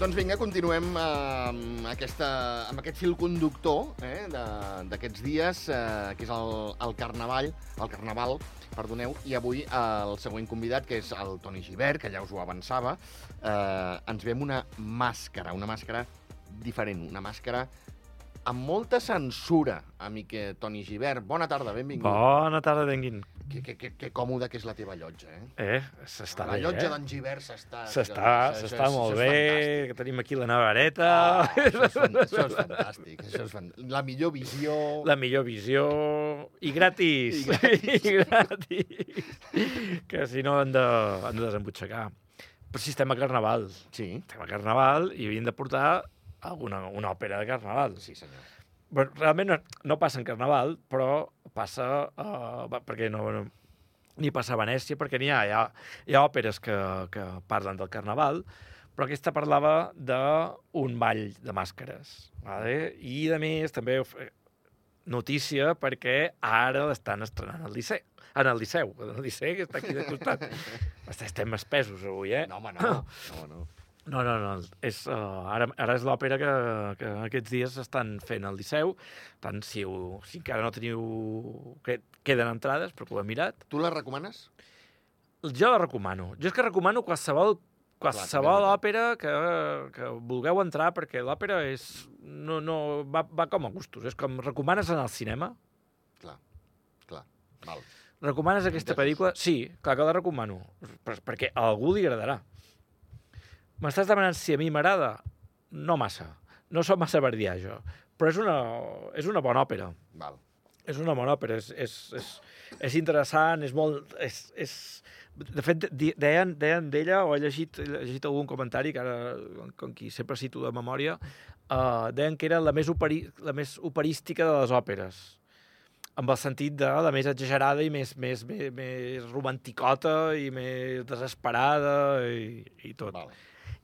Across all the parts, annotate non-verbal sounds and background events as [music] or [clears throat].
Doncs vinga, continuem eh, amb, aquesta, amb aquest fil conductor eh, d'aquests dies, eh, que és el, el Carnaval, el Carnaval, perdoneu, i avui eh, el següent convidat, que és el Toni Givert, que ja us ho avançava, eh, ens ve una màscara, una màscara diferent, una màscara amb molta censura, amic eh, Toni Givert. Bona tarda, benvingut. Bona tarda, Denguin. Que, que, que, que còmode que és la teva llotja, eh? Eh, s'està la bé, llotja eh? d'en Givert s'està... S'està s'està molt això bé, fantàstic. que tenim aquí la nevareta, Ah, [laughs] això, és, fan- això és fantàstic. Això és fan... La millor visió... la millor visió i [laughs] gratis. I gratis. I [laughs] gratis. que si no han de, han de desembutxacar. Però si estem a Carnaval, Sí, estem a Carnaval i havien de portar alguna, una òpera de Carnaval. sí senyor. Bueno, realment no, no passa en Carnaval, però passa... Uh, perquè no, no, ni passa a Venècia, perquè n'hi ha, hi ha, hi ha òperes que, que parlen del Carnaval, però aquesta parlava d'un ball de màscares. Vale? I, a més, també notícia perquè ara l'estan estrenant al Liceu. En el Liceu, en el Liceu, que està aquí de costat. [laughs] Estem espesos avui, eh? No, home, no. [clears throat] no, no. No, no, no. És, uh, ara, ara és l'òpera que, que aquests dies estan fent al Liceu. Tant, si, ho, si encara no teniu... Que, queden entrades, però que ho he mirat. Tu la recomanes? Jo la recomano. Jo és que recomano qualsevol qualsevol Clar, òpera que, que vulgueu entrar, perquè l'òpera és... No, no, va, va com a gustos. És com recomanes anar al cinema, Clar, clar. Val. recomanes aquesta pel·lícula... Sí, clar que la recomano, per, perquè a algú li agradarà. M'estàs demanant si a mi m'agrada? No massa. No sóc massa verdià, jo. Però és una, és una bona òpera. Val. És una bona òpera. És, és, és, és interessant, és molt... És, és... De fet, deien deien d'ella, o he llegit, he llegit algun comentari, que ara, com qui sempre cito de memòria, uh, deien que era la més, operi, la més operística de les òperes amb el sentit de la més exagerada i més, més, més, més romanticota i més desesperada i, i tot. Val.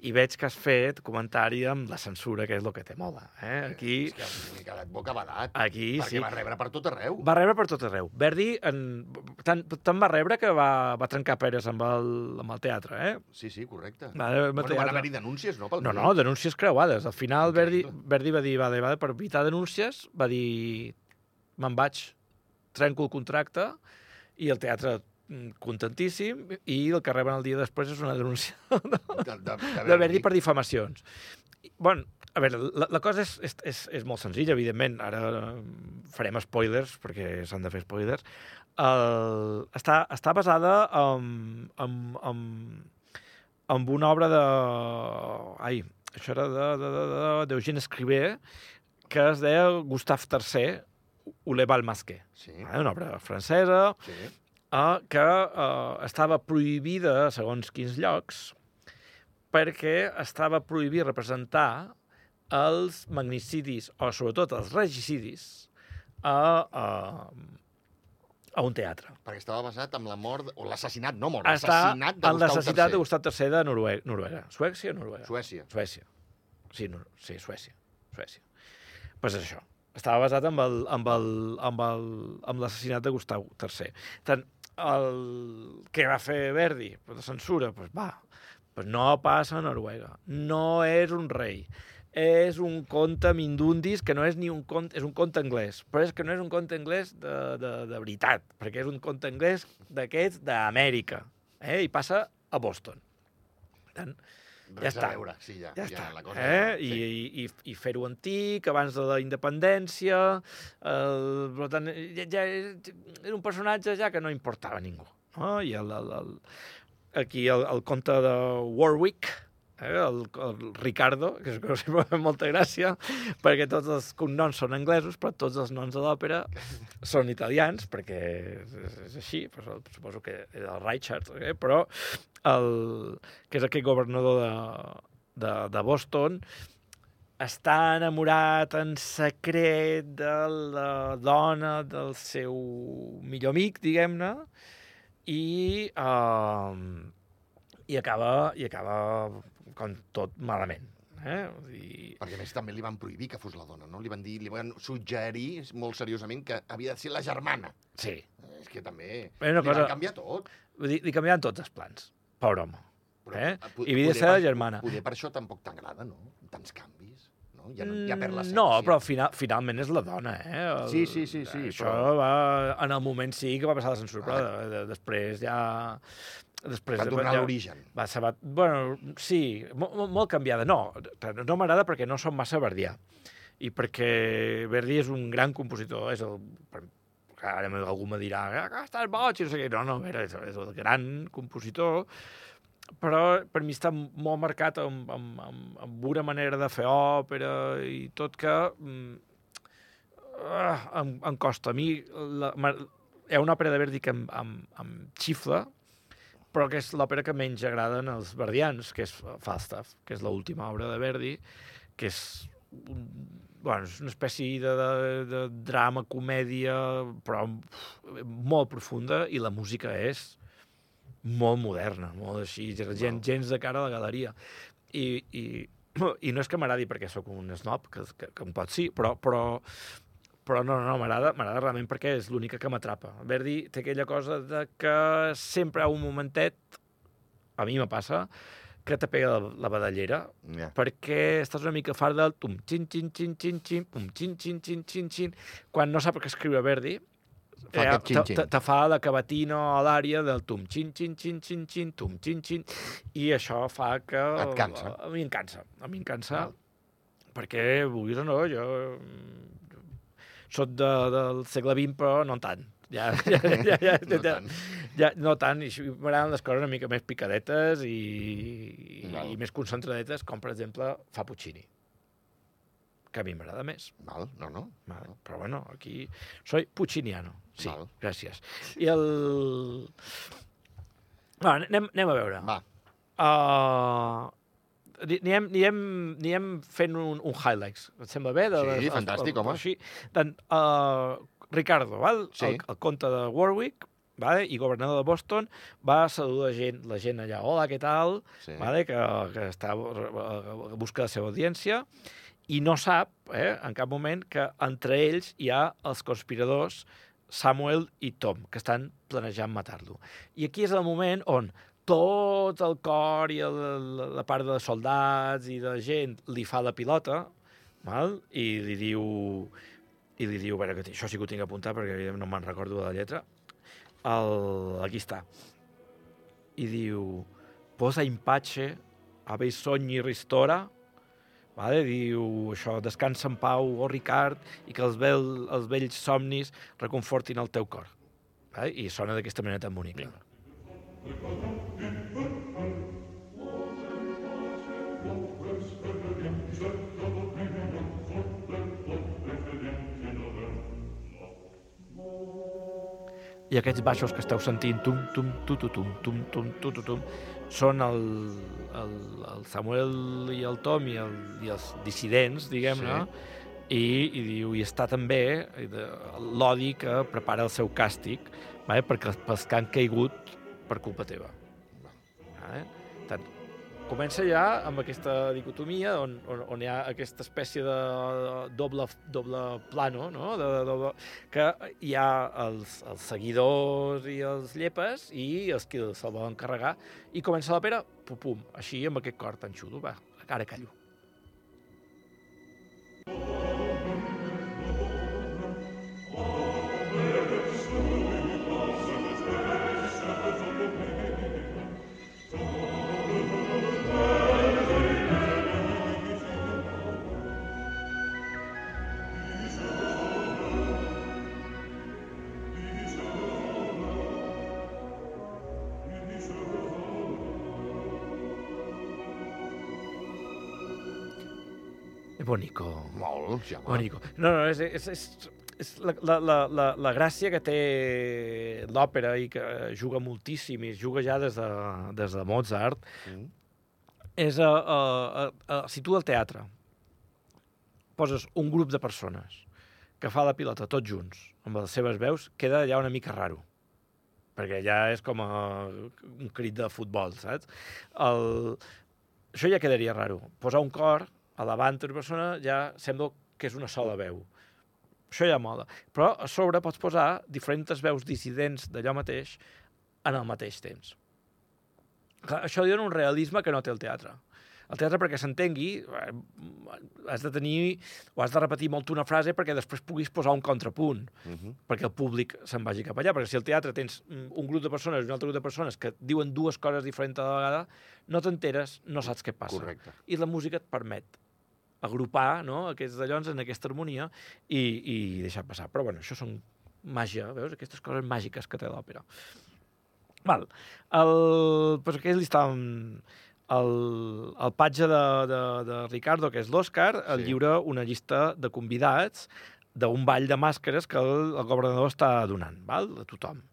I veig que has fet comentari amb la censura, que és el que té moda. Eh? Aquí, És que m'he quedat bocabadat. aquí perquè sí. va rebre per tot arreu. Va rebre per tot arreu. Verdi en... tant, tant va rebre que va, va trencar peres amb el, amb el teatre, eh? Sí, sí, correcte. Va, el Bueno, van teatre. haver-hi denúncies, no? Pel No, no, denúncies creuades. Al final Verdi. Verdi va dir, vale, vale, per evitar denúncies, va dir, me'n vaig, trenco el contracte, i el teatre contentíssim, i el que reben el dia després és una denúncia [laughs] De, de, de, de Verdi per difamacions. Bueno, a veure, la, la cosa és, és, és, és molt senzilla, evidentment. Ara eh, farem spoilers, perquè s'han de fer spoilers. El, està, està basada en, en, en, en una obra de... Ai, això era d'Eugène de, de, de, Escriver, que es deia Gustave III, Ole Masqué. Sí, Eh, Una obra francesa, sí. Eh, que eh, estava prohibida segons quins llocs perquè estava prohibit representar els magnicidis, o sobretot els regicidis, a, a, a un teatre. Perquè estava basat en la mort, o l'assassinat, no mort, l'assassinat de l'assassinat de Gustau III de Noruega. Noruega. Suècia o Noruega? Suècia. Suècia. Sí, no, sí, Suècia. Suècia. Pues és això. Estava basat amb el, amb el, amb el, amb l'assassinat de Gustau III. Tant, el que va fer Verdi, de censura, pues va, pues no passa a Noruega. No és un rei. És un conte mindundis que no és ni un conte, és un conte anglès, però és que no és un conte anglès de, de, de veritat, perquè és un conte anglès d'aquests d'Amèrica, eh? i passa a Boston. Per tant, Res està. a veure, sí, ja. ja, ja està. La cosa, eh? I, sí. i, i, i fer-ho antic, abans de la independència... El, per tant, ja, ja era un personatge ja que no importava a ningú. No? I el, el, el, aquí el, el conte de Warwick? El, el Ricardo, que és que sempre molta gràcia, perquè tots els cognoms són anglesos, però tots els noms de l'òpera són italians, perquè és, és així, però suposo que era el Reichard, eh? però el, que és aquell governador de, de, de Boston, està enamorat en secret de la dona del seu millor amic, diguem-ne, i, uh, i, acaba, i acaba com tot malament. Eh? Dir, Perquè a més també li van prohibir que fos la dona, no? Li van dir, li van suggerir molt seriosament que havia de ser la germana. sí, És que també Bé, una li cosa- van canviar tot. Vull dir, li canviaven tots els plans. Pobre home. Eh? po- I havia de ser per- germana. Poder per això tampoc t'agrada, no? Tants canvis, no? Ja, no, ja perd Mm, l'essència. No, però final, finalment és la dona, eh? El, Sí, sí, sí, sí, Això però- va... En el moment sí que va passar la censura, però Ah. de, de, després ja... Després Va tornar ja, a l'origen. Va, se va, bueno, sí, molt, molt canviada. No, no m'agrada perquè no som massa verdià. I perquè Verdi és un gran compositor, és el... Ara algú me dirà, ah, estàs boig, no sé què. No, no, era, és el gran compositor, però per mi està molt marcat amb, amb, amb, amb una manera de fer òpera i tot que ah, em, em costa. A mi la, hi ha una òpera de Verdi que em, em, em xifla, però que és l'òpera que menys agraden als verdians, que és Falstaff, que és l'última obra de Verdi, que és, un, bueno, és una espècie de, de, de drama, comèdia, però molt profunda, i la música és molt moderna, molt així, gent, gens de cara a la galeria. I, i, [clears throat] i no és que m'agradi perquè sóc un snob, que, que, que em pot sí, però, però, però no, no, m'agrada m'agrada realment perquè és l'única que m'atrapa. Verdi té aquella cosa de que sempre ha un momentet, a mi me passa, que te pega la, la badallera, Ja. perquè estàs una mica fart del tum, xin, xin, xin, xin, xin, pum, xin, xin, xin, xin, xin, quan no sap què escriure Verdi, Fa eh, te, te, te fa la cavatina a l'àrea del tum, xin, xin, xin, xin, xin, tum, xin, xin, i això fa que... Et cansa. A, mi em cansa, a mi em cansa, Val. perquè, vulguis o no, jo mm, soc de, del segle XX, però no tant. Ja, [laughs] ja, ja, ja, No ja, tant. ja, no tant, i m'agraden les coses una mica més picadetes i, i, Val. i més concentradetes, com per exemple fa Puccini, que a mi m'agrada més. Val, no, no. Vale. Però bueno, aquí soy pucciniano. Sí, Val. gràcies. I el... Va, anem, anem a veure. Va, Uh, Anirem, anirem, anirem fent un, un highlights. Et sembla bé? De, Sí, fantàstic, home. Així. Tant, uh, Ricardo, val? Sí. el, el comte de Warwick, vale? i governador de Boston, va saludar gent, la gent allà, hola, què tal? sí. vale? que, que està a busca la seva audiència, i no sap, eh, en cap moment, que entre ells hi ha els conspiradors Samuel i Tom, que estan planejant matar-lo. I aquí és el moment on tot el cor i el, la, part de soldats i de gent li fa la pilota, val? i li diu i li diu, veure, que això sí que ho tinc apuntat perquè no me'n recordo de la lletra, el, aquí està. I diu, posa in pace, ave sogni ristora, vale? diu això, descansa en pau, oh Ricard, i que els, vell, els vells somnis reconfortin el teu cor. Vale? I sona d'aquesta manera tan bonica. I aquests baixos que esteu sentint, tum, tum, tu, tu, tum, tum, tum, tu, tu, tum, són el, el, el Samuel i el Tom i, el, i els dissidents, diguem-ne, i, i diu, i està també l'odi que prepara el seu càstig, vale? perquè pels que han caigut per culpa teva. Vale? Tant, comença ja amb aquesta dicotomia on, on, on hi ha aquesta espècie de doble, doble plano, no? de, de, doble, que hi ha els, els seguidors i els llepes i els que se'l volen carregar, i comença l'òpera, pum, pum, així amb aquest cor tan xulo, va, ara callo. Bonico. Molt, ja. Bonico. No, no, és, és, és, és la, la, la, la, la gràcia que té l'òpera i que juga moltíssim i juga ja des de, des de Mozart Mm. és a, a, a, a, si tu al teatre poses un grup de persones que fa la pilota tots junts, amb les seves veus, queda ja una mica raro. Perquè ja és com a, un crit de futbol, saps? El... Això ja quedaria raro. Posar un cor a davant d'una persona ja sembla que és una sola veu. Això ja mola. Però a sobre pots posar diferents veus dissidents d'allò mateix en el mateix temps. Clar, això li dona un realisme que no té el teatre. El teatre, perquè s'entengui, eh, has de tenir o has de repetir molt una frase perquè després puguis posar un contrapunt, Uh -huh. perquè el públic se'n vagi cap allà. Perquè si al teatre tens un grup de persones i un altre grup de persones que diuen dues coses diferents a la vegada, no t'enteres, no saps què passa. Correcte. I la música et permet agrupar no, aquests dallons en aquesta harmonia i, i deixar passar. Però bueno, això són màgia, veus? Aquestes coses màgiques que té l'òpera. Val. El, pues aquí li estàvem... El, el patge de, de, de Ricardo, que és l'Òscar, Sí. lliura una llista de convidats d'un ball de màscares que el, el governador està donant, val? a tothom.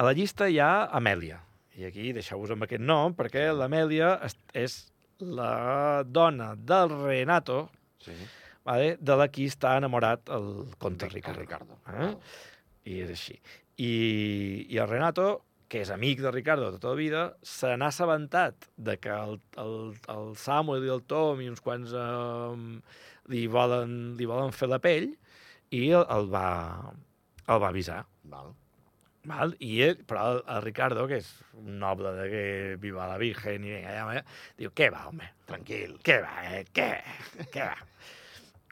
A la llista hi ha Amèlia. I aquí deixeu-vos amb aquest nom, perquè l'Amèlia és la dona del Renato, Sí. vale? de la qui està enamorat el comte El Ricardo. Ricardo. Eh? I és així. I, I el Renato, que és amic de Ricardo de tota la vida, se n'ha assabentat de que el, el, el Samuel i el Tom i uns quants eh, li, volen, li volen fer la pell i el, el, va, el va avisar. Val. Val? I ell, però el, el Ricardo, que és un noble de que viva la Virgen i vinga, ja, eh? diu, què va, home? Tranquil. Què va, eh? Què? Què va?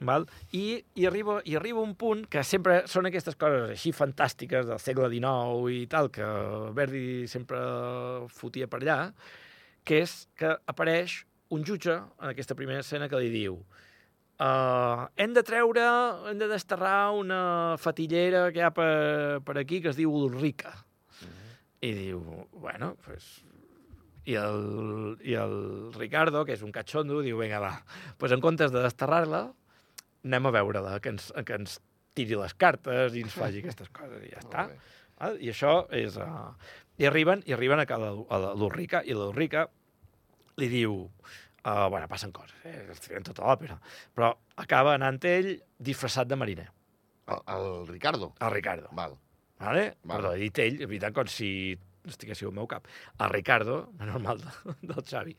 Val? I, i, arriba, I arriba un punt que sempre són aquestes coses així fantàstiques del segle XIX i tal, que Verdi sempre fotia per allà, que és que apareix un jutge en aquesta primera escena que li diu uh, hem de treure, hem de desterrar una fatillera que hi ha per, per aquí que es diu Ulrica. I diu, bueno, pues, i el, i el Ricardo, que és un catxondo, diu, vinga, va, pues en comptes de desterrar-la, anem a veure-la, que ens, que ens tiri les cartes i ens faci [laughs] aquestes coses, i ja està. Val? I això és... Uh... I arriben, i arriben a cada a l'Ulrica, i l'Ulrica li diu... Uh, bueno, passen coses, eh? es feien tota l'òpera, però acaba anant ell disfressat de mariner, El, el Ricardo. el Ricardo. Val. Vale? Vale. Perdó, he dit ell, és veritat, com si estiguéssiu al meu cap. El Ricardo, normal de, [laughs] del Xavi,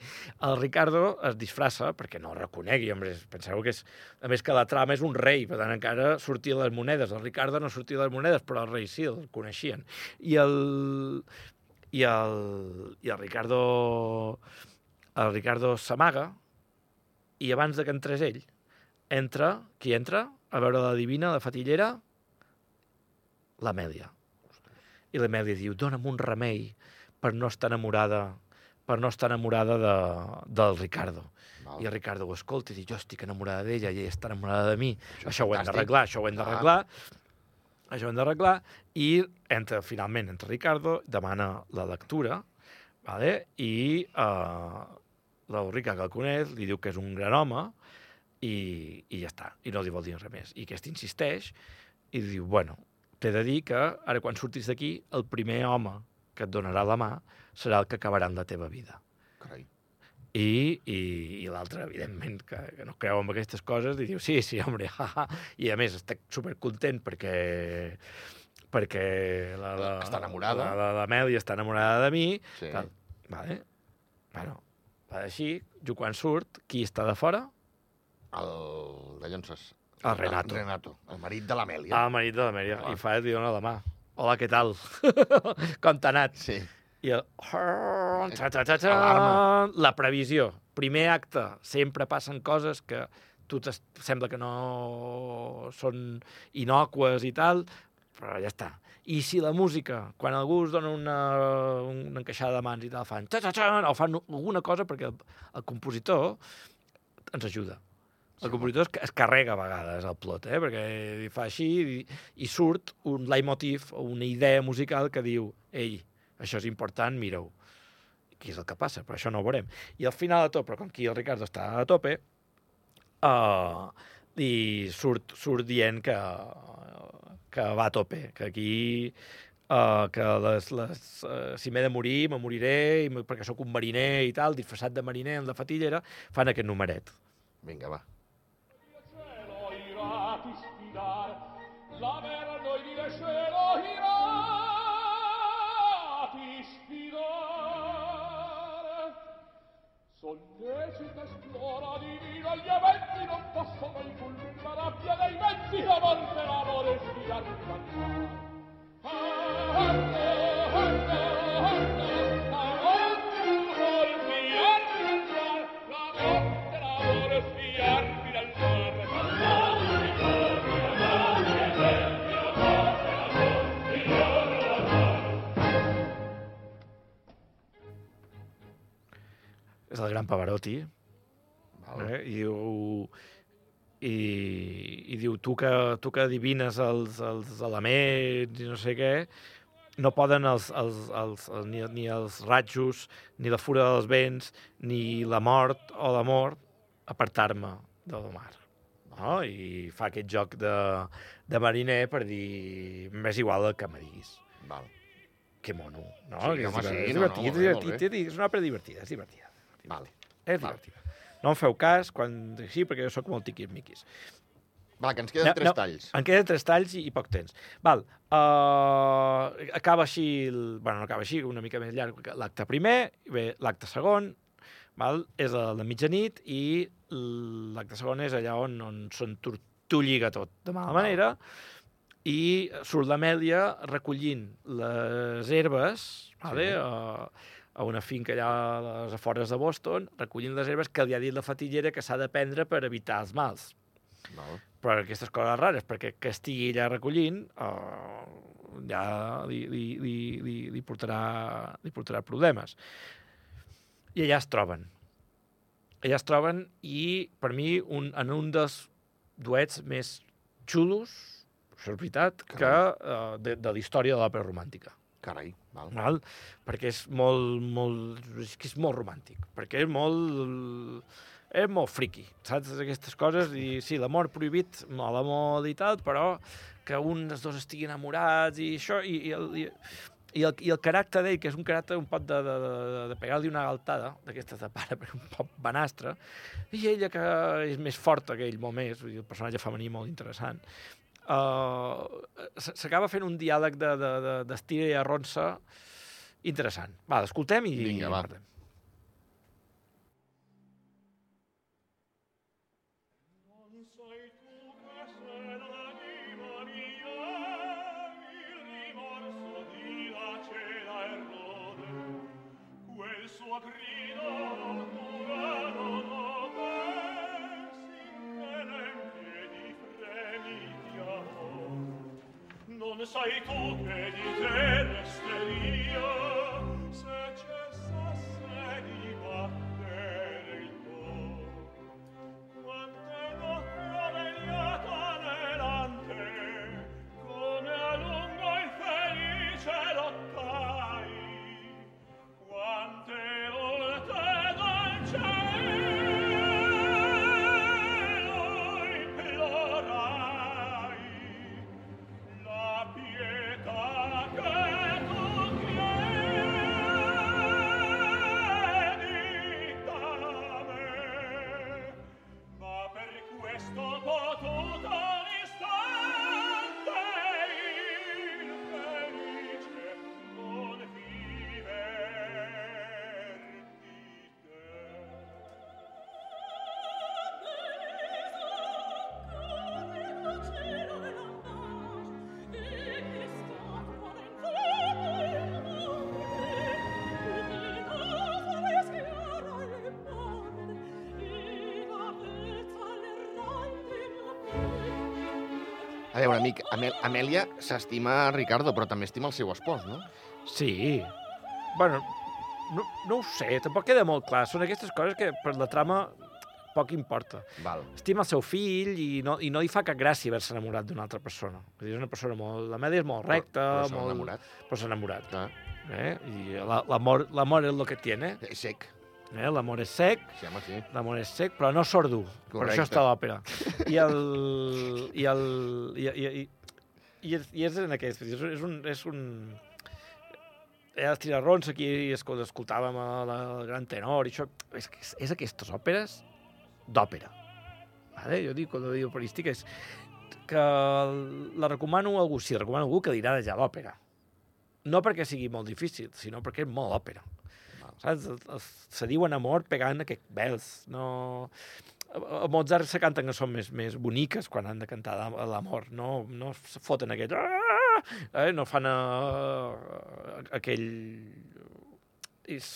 el Ricardo es disfressa perquè no el reconegui, home, penseu que és... A més que la trama és un rei, per tant encara sortia les monedes. El Ricardo no sortia les monedes, però el rei sí, el coneixien. I el... I el, i el Ricardo... El Ricardo s'amaga i abans de que entrés ell, entra... Qui entra? A veure la divina, la fatillera? L'Amèlia. I l'Amèlia diu, dona'm un remei per no estar enamorada per no estar enamorada de, del Ricardo. Val. I el Ricardo ho escolta i diu, jo estic enamorada d'ella ella està enamorada de mi. Això Això, ho hem d'arreglar, això ho hem d'arreglar. Això ho hem d'arreglar. I entra, finalment, entra Ricardo, demana la lectura, vale? i uh, l'Eurica, que el coneix, li diu que és un gran home i, i ja està, i no li vol dir res més. I aquest insisteix i diu, bueno, t'he de dir que ara quan surtis d'aquí, el primer home que et donarà la mà serà el que acabarà en la teva vida. Carai. I, i, i l'altre, evidentment, que, que no creu en aquestes coses, li diu, sí, sí, home, ha, ha. i a més estic supercontent perquè perquè la, la, Està enamorada. La, la, la Meli està enamorada de mi. Sí. Tal. Vale. Bueno, va així, jo quan surt, qui està de fora? El de Llonses. El Renato. Renato, el marit de l'Amèlia. Ah, el marit de l'Amèlia. I fa li dona la mà. Hola, què tal? [laughs] Com t'ha anat? Sí. I el... La previsió. Primer acte, sempre passen coses que tu sembla que no són innocues i tal, però ja està. I si la música, quan algú us dona una, una encaixada de mans i tal, fan xa, xa, o fan alguna cosa perquè el, el compositor ens ajuda. El compositor es, es carrega a vegades el plot, eh? perquè fa així i, i surt un leitmotiv o una idea musical que diu ei, això és important, mira-ho. Què és el que passa? Però això no ho veurem. I al final de tot, però com aquí el Ricardo està a tope, uh, i surt, surt dient que, que va a tope, que aquí uh, que les, les, uh, si m'he de morir, me moriré, i m- perquè sóc un mariner i tal, disfressat de mariner amb la fatillera, fan aquest numeret. Vinga, va. cielo Pavarotti, Val. eh? i diu... I, i diu, tu que, tu que adivines els, els elements i no sé què, no poden els, els, els, els, ni, ni els ratjos, ni la fura dels vents, ni la mort o l'amor apartar-me del mar. No? I fa aquest joc de, de mariner per dir, m'és igual el que me diguis. Val. Que mono, no? Sí, que és, home, sí, és no, no, divertit, molt és divertit, és una òpera divertida, és divertida. Val. És Val. divertida. No em feu cas quan... Sí, perquè jo sóc molt tiquis-miquis. Va, que ens queden No, tres no. talls. En queden tres talls i, i poc temps. Val. Uh, acaba així... El, bueno, no acaba així, una mica més llarg l'acte primer, bé, l'acte segon, val? és el de mitjanit, i l'acte segon és allà on, on són tur- t'ho lliga tot de mala manera, i surt l'Amèlia recollint les herbes, vale? Sí. a, a una finca allà a les afores de Boston, recollint les herbes que li ha dit la fatillera que s'ha de prendre per evitar els mals Val. per aquestes coses rares, perquè que estigui allà recollint eh, ja li, li, li, li, li, portarà, li portarà problemes. I allà es troben. Allà es troben i, per mi, un, en un dels duets més xulos, això és veritat, que eh, de, de la història de l'òpera romàntica. Carai, val. Val? Perquè és molt, molt, és que és molt romàntic, perquè és molt, és molt friqui, saps, aquestes coses, i sí, l'amor prohibit, mola molt i tal, però que un dels dos estigui enamorats i això, i, i, el, i, i, el, i el caràcter d'ell, que és un caràcter un pot de, de, de, de pegar-li una galtada, d'aquestes de pare, [laughs] però un poc banastre, i ella que és més forta que ell, molt més, vull dir, el personatge femení molt interessant, uh, s'acaba fent un diàleg de, de, de, d'estira i arronsa interessant. Va, l'escoltem i, Vinga, i va. parlem. Non non sai tu che di te resteria A veure, amic, Amel Amèlia s'estima Ricardo, però també estima el seu espòs, no? Sí. Bueno, no, no ho sé, tampoc queda molt clar. Són aquestes coses que per la trama poc importa. Val. Estima el seu fill i no, i no li fa cap gràcia haver-se enamorat d'una altra persona. Dir, és una persona molt... L'Amèlia és molt recta, però s'ha molt... enamorat. Però s'ha enamorat. Clar. Eh? I la- l'amor l'amor és el que tiene. És sec. Eh? L'amor és sec, Sí, home, sí. l'amor és sec, però no sordo. Per Correcte. això està l'òpera. I el... I el... I, i, i, i, és, i és en aquest... És, és un... És un hi ha els tirarrons aquí escoltàvem el, el gran tenor i això. És, que és, és aquestes òperes d'òpera. Vale? Jo dic, quan dic operística, és que la recomano a algú, si recomano a algú, que li agrada ja l'òpera. No perquè sigui molt difícil, sinó perquè és molt òpera. Saps? El- el- Se diuen amor pegant aquest bels. No... A a Mozart se canten que són més, més boniques quan han de cantar l'am- l'amor. No, no se foten aquest... "Ah!" Eh? No fan uh, aquell... És,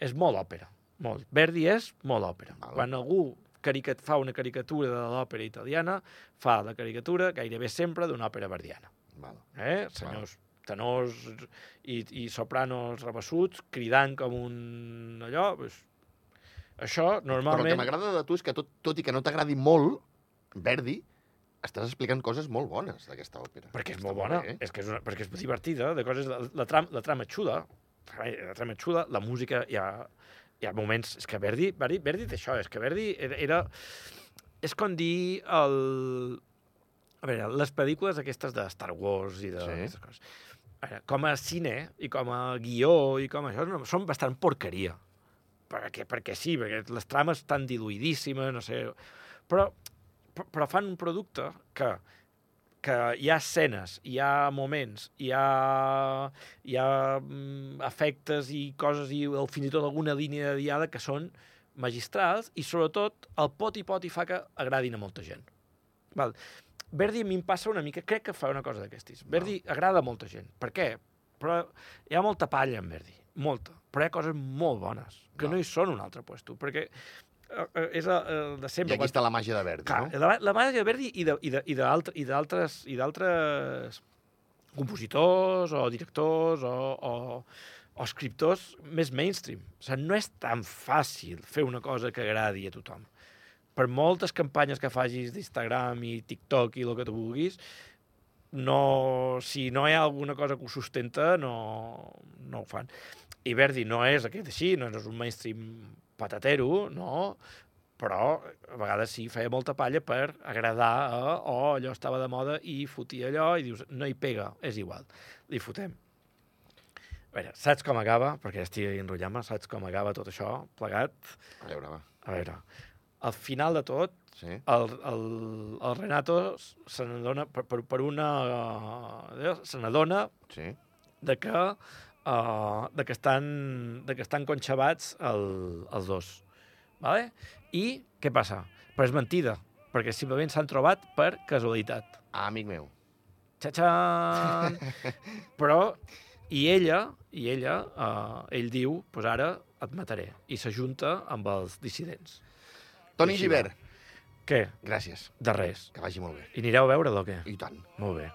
és molt òpera. Molt. Verdi és molt òpera. Val. Quan algú caricat, fa una caricatura de l'òpera italiana, fa la caricatura gairebé sempre d'una òpera verdiana Val. eh? senyors tenors i, i sopranos rebessuts cridant com un allò, pues, Això, Però el que normalment... m'agrada de tu és que, tot, tot i que no t'agradi molt, Verdi, estàs explicant coses molt bones d'aquesta òpera. Perquè és molt bona, bé, és que és una, perquè és divertida, de coses, la, la, tram, la trama xuda, la trama xuda, la música hi ha, hi ha moments... És que Verdi, Verdi, Verdi té això, és que Verdi era... era és com dir el... A veure, les pel·lícules aquestes de Star Wars i de Sí. coses. A veure, com a cine i com a guió i com a això, no, són bastant porqueria. Perquè, perquè sí, perquè les trames estan diluïdíssimes, no sé... Però, però- fan un producte que que hi ha escenes, hi ha moments, hi ha, hi ha mm, efectes i coses, i fins i tot alguna línia de diàleg que són magistrals i, sobretot, el pot i pot i fa que agradin a molta gent. Val. Verdi a mi em passa una mica, crec que fa una cosa d'aquestes. Verdi agrada a molta gent. Per què? Però hi ha molta palla en Verdi, molta. Però hi ha coses molt bones, que No. no, hi són un altre puesto, perquè eh, eh, és el, el de I sempre. aquí està la màgia de Verdi, Clar, no? la, la màgia de Verdi i i i i d'altres i d'altres compositors o directors o, o, o escriptors més mainstream. O sigui, no és tan fàcil fer una cosa que agradi a tothom. Per moltes campanyes que facis d'Instagram i TikTok i el que tu vulguis, no, si no hi ha alguna cosa que ho sustenta, no, no ho fan. I Verdi no és aquest així, no és un mainstream patatero, no, però a vegades sí feia molta palla per agradar a, oh, allò estava de moda i fotia allò i dius, no hi pega, és igual, li fotem. A veure, saps com acaba? Perquè estic enrotllant-me, saps com acaba tot això plegat? A veure, va. A veure, al final de tot, Sí. el, el, el Renato se n'adona per, per, per una... eh, se n'adona Sí. de que, uh, de que estan, de que estan conxabats el, els dos. Vale? I què passa? Però és mentida, perquè simplement s'han trobat per casualitat. Ah, amic meu. Txa-txan! [laughs] Però, i ella, i ella, uh, ell diu, pues ara et mataré. I s'ajunta amb els dissidents. Toni Givert, Què? gràcies. De res. Que vagi molt bé. I anireu a veure-lo, o què? I tant. Molt bé.